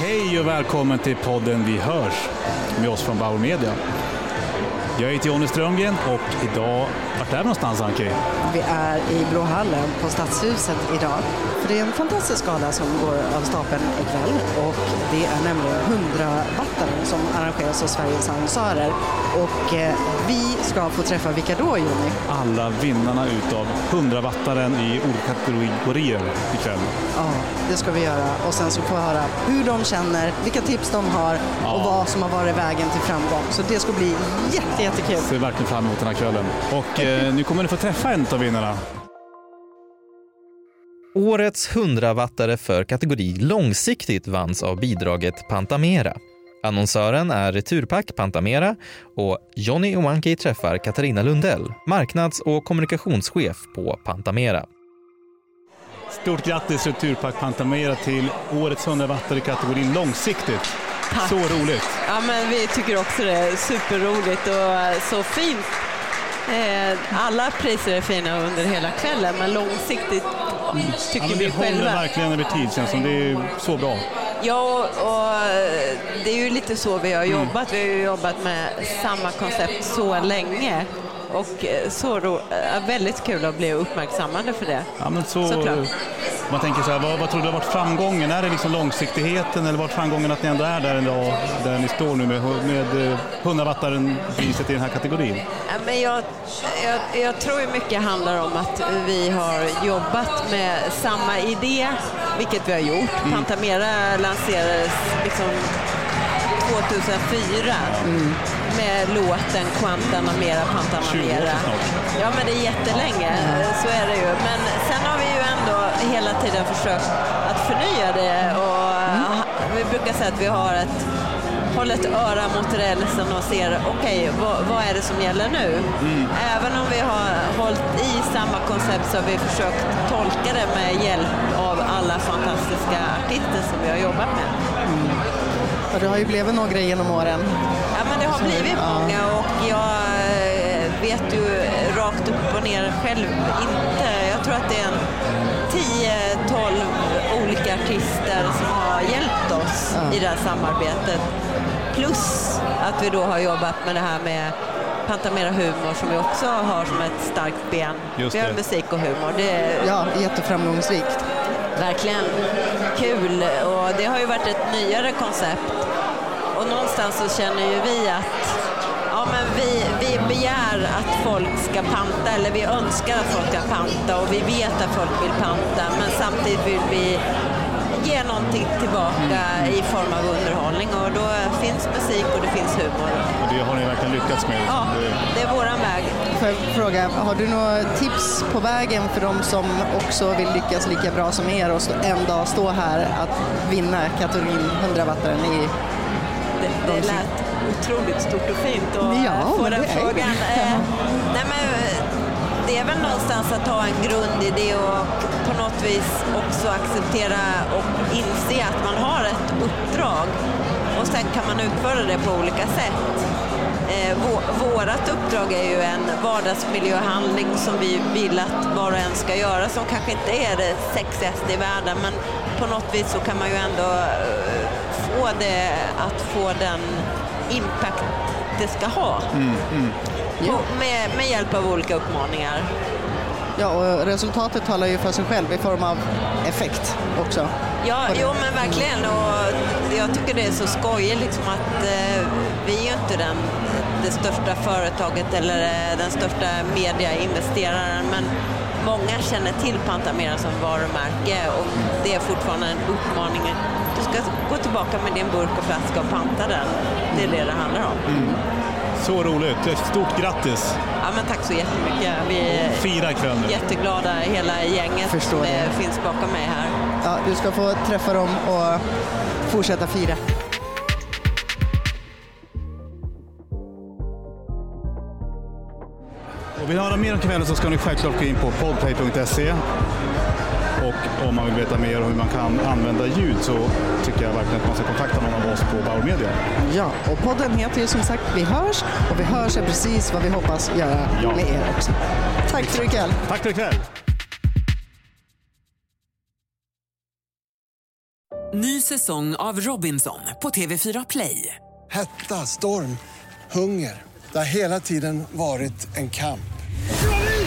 Hej och välkommen till podden Vi hörs med oss från Bauer Media. Jag heter Jonny Strömgren och idag, vart är vi någonstans Anki? Vi är i Blåhallen på Stadshuset idag. För det är en fantastisk gala som går av stapeln ikväll och det är nämligen 100 wattaren som arrangeras av Sveriges annonsörer. Och eh, vi ska få träffa vilka då Jonny? Alla vinnarna utav 100 wattaren i olika kategorier ikväll. Ja, det ska vi göra och sen så får vi höra hur de känner, vilka tips de har och Ja. vad som har varit vägen till framgång. Så det ska bli jätte, jättekul. Ser verkligen fram emot den här kvällen. Och eh, nu kommer ni få träffa en av vinnarna. Årets 100-wattare för kategori långsiktigt vanns av bidraget Pantamera. Annonsören är Returpack Pantamera och Johnny Owanki träffar Katarina Lundell, marknads och kommunikationschef på Pantamera. Stort grattis Returpack Pantamera till årets 100 wattare i kategorin långsiktigt. Tack. Så roligt. Ja, men vi tycker också det är superroligt och eh, så fint. Eh, Alla priser är fina under hela kvällen, men långsiktigt Ja, tycker men vi det håller själva. verkligen över tid känns som. Det är så bra. Ja, och eh, det är ju lite så vi har jobbat. Vi har ju jobbat med samma koncept så länge. Och så väldigt kul att bli uppmärksammade för det. Ja, men så, Såklart. Man tänker så här, vad, vad tror du har varit framgången? Är det liksom långsiktigheten eller varit framgången att ni ändå är där idag, där ni står nu med, med eh, 100 wattaren priset i den här kategorin? Ja, Men jag, jag, jag tror mycket handlar om att vi har jobbat med samma idé, vilket vi har gjort. Pantamera lanserades liksom 2004 med låten Quanta Namera 20 år Pantamera. sedan snart. Ja, men det är jättelänge, så är det ju. Men sen har vi ju ändå hela tiden försökt att förnya det och vi brukar säga att vi har ett håller ett öra mot rälsen och ser okej, vad, vad är det som gäller nu? Även om vi har hållit i samma koncept så har vi försökt tolka det med hjälp av alla fantastiska artister som vi har jobbat med. Och det har ju blivit några genom åren. Ja, men det har blivit Ja. många och jag eh, vet ju rakt upp och ner själv inte. Jag tror att det är en 10-12 olika artister som har hjälpt oss i det här samarbetet. Plus att vi då har jobbat med det här med Pantamera Humor som vi också har som ett starkt ben. Just vi har det. musik och humor. Det är Ja, jätteframgångsrikt. verkligen kul och det har ju varit ett nyare koncept. Och någonstans så känner ju vi att ja, men vi, vi begär att folk ska panta eller vi önskar att folk ska panta och vi vet att folk vill panta men samtidigt vill vi ge någonting tillbaka i form av underhållning och då finns musik och det finns humor. Och det har ni verkligen lyckats med. Ja, Det- är våran väg. Får jag fråga, har du några tips på vägen för de som också vill lyckas lika bra som er och en dag stå här att vinna kategorin 100 wattaren i Det, det lät otroligt stort och fint att Ja, få den det frågan. det. Eh, nej men, det är väl någonstans att ha en grundidé och på något vis också acceptera och inse att man har ett uppdrag och sen kan man utföra det på olika sätt. Eh, vå- vårat uppdrag är ju en vardagsmiljöhandling som vi vill att var och en ska göra som kanske inte är det sexigaste i världen men på något vis så kan man ju ändå eh, få det att få den impact det ska ha. Ja. Och Med, med hjälp av olika uppmaningar. Ja, och resultatet talar ju för sig själv i form av effekt också. Ja, jo men verkligen. Och jag tycker det är så skojigt liksom att eh, vi är ju inte den, det största företaget eller eh, den största mediainvesteraren men många känner till Pantamera som varumärke och det är fortfarande en uppmaning. Du ska gå tillbaka med din burk och flaska och panta den. Det är det det handlar om. Så roligt. Stort grattis. Ja, men tack så jättemycket. Vi är Fira jätteglada, hela gänget Förstår som det. är, finns bakom mig här. Ja, du ska få träffa dem och fortsätta fira. Vill ni höra mer om kvällen så ska ni självklart gå in på podplay.se. Och om man vill veta mer om hur man kan använda ljud så tycker jag verkligen att man ska kontakta någon av oss på Bauer Media. Ja, och podden heter ju som sagt Vi hörs och Vi hörs är precis vad vi hoppas göra Ja. med er också. Tack för ikväll. Tack för ikväll! Ny säsong av Robinson på TV4 Play. Hetta, storm, hunger. Det har hela tiden varit en kamp.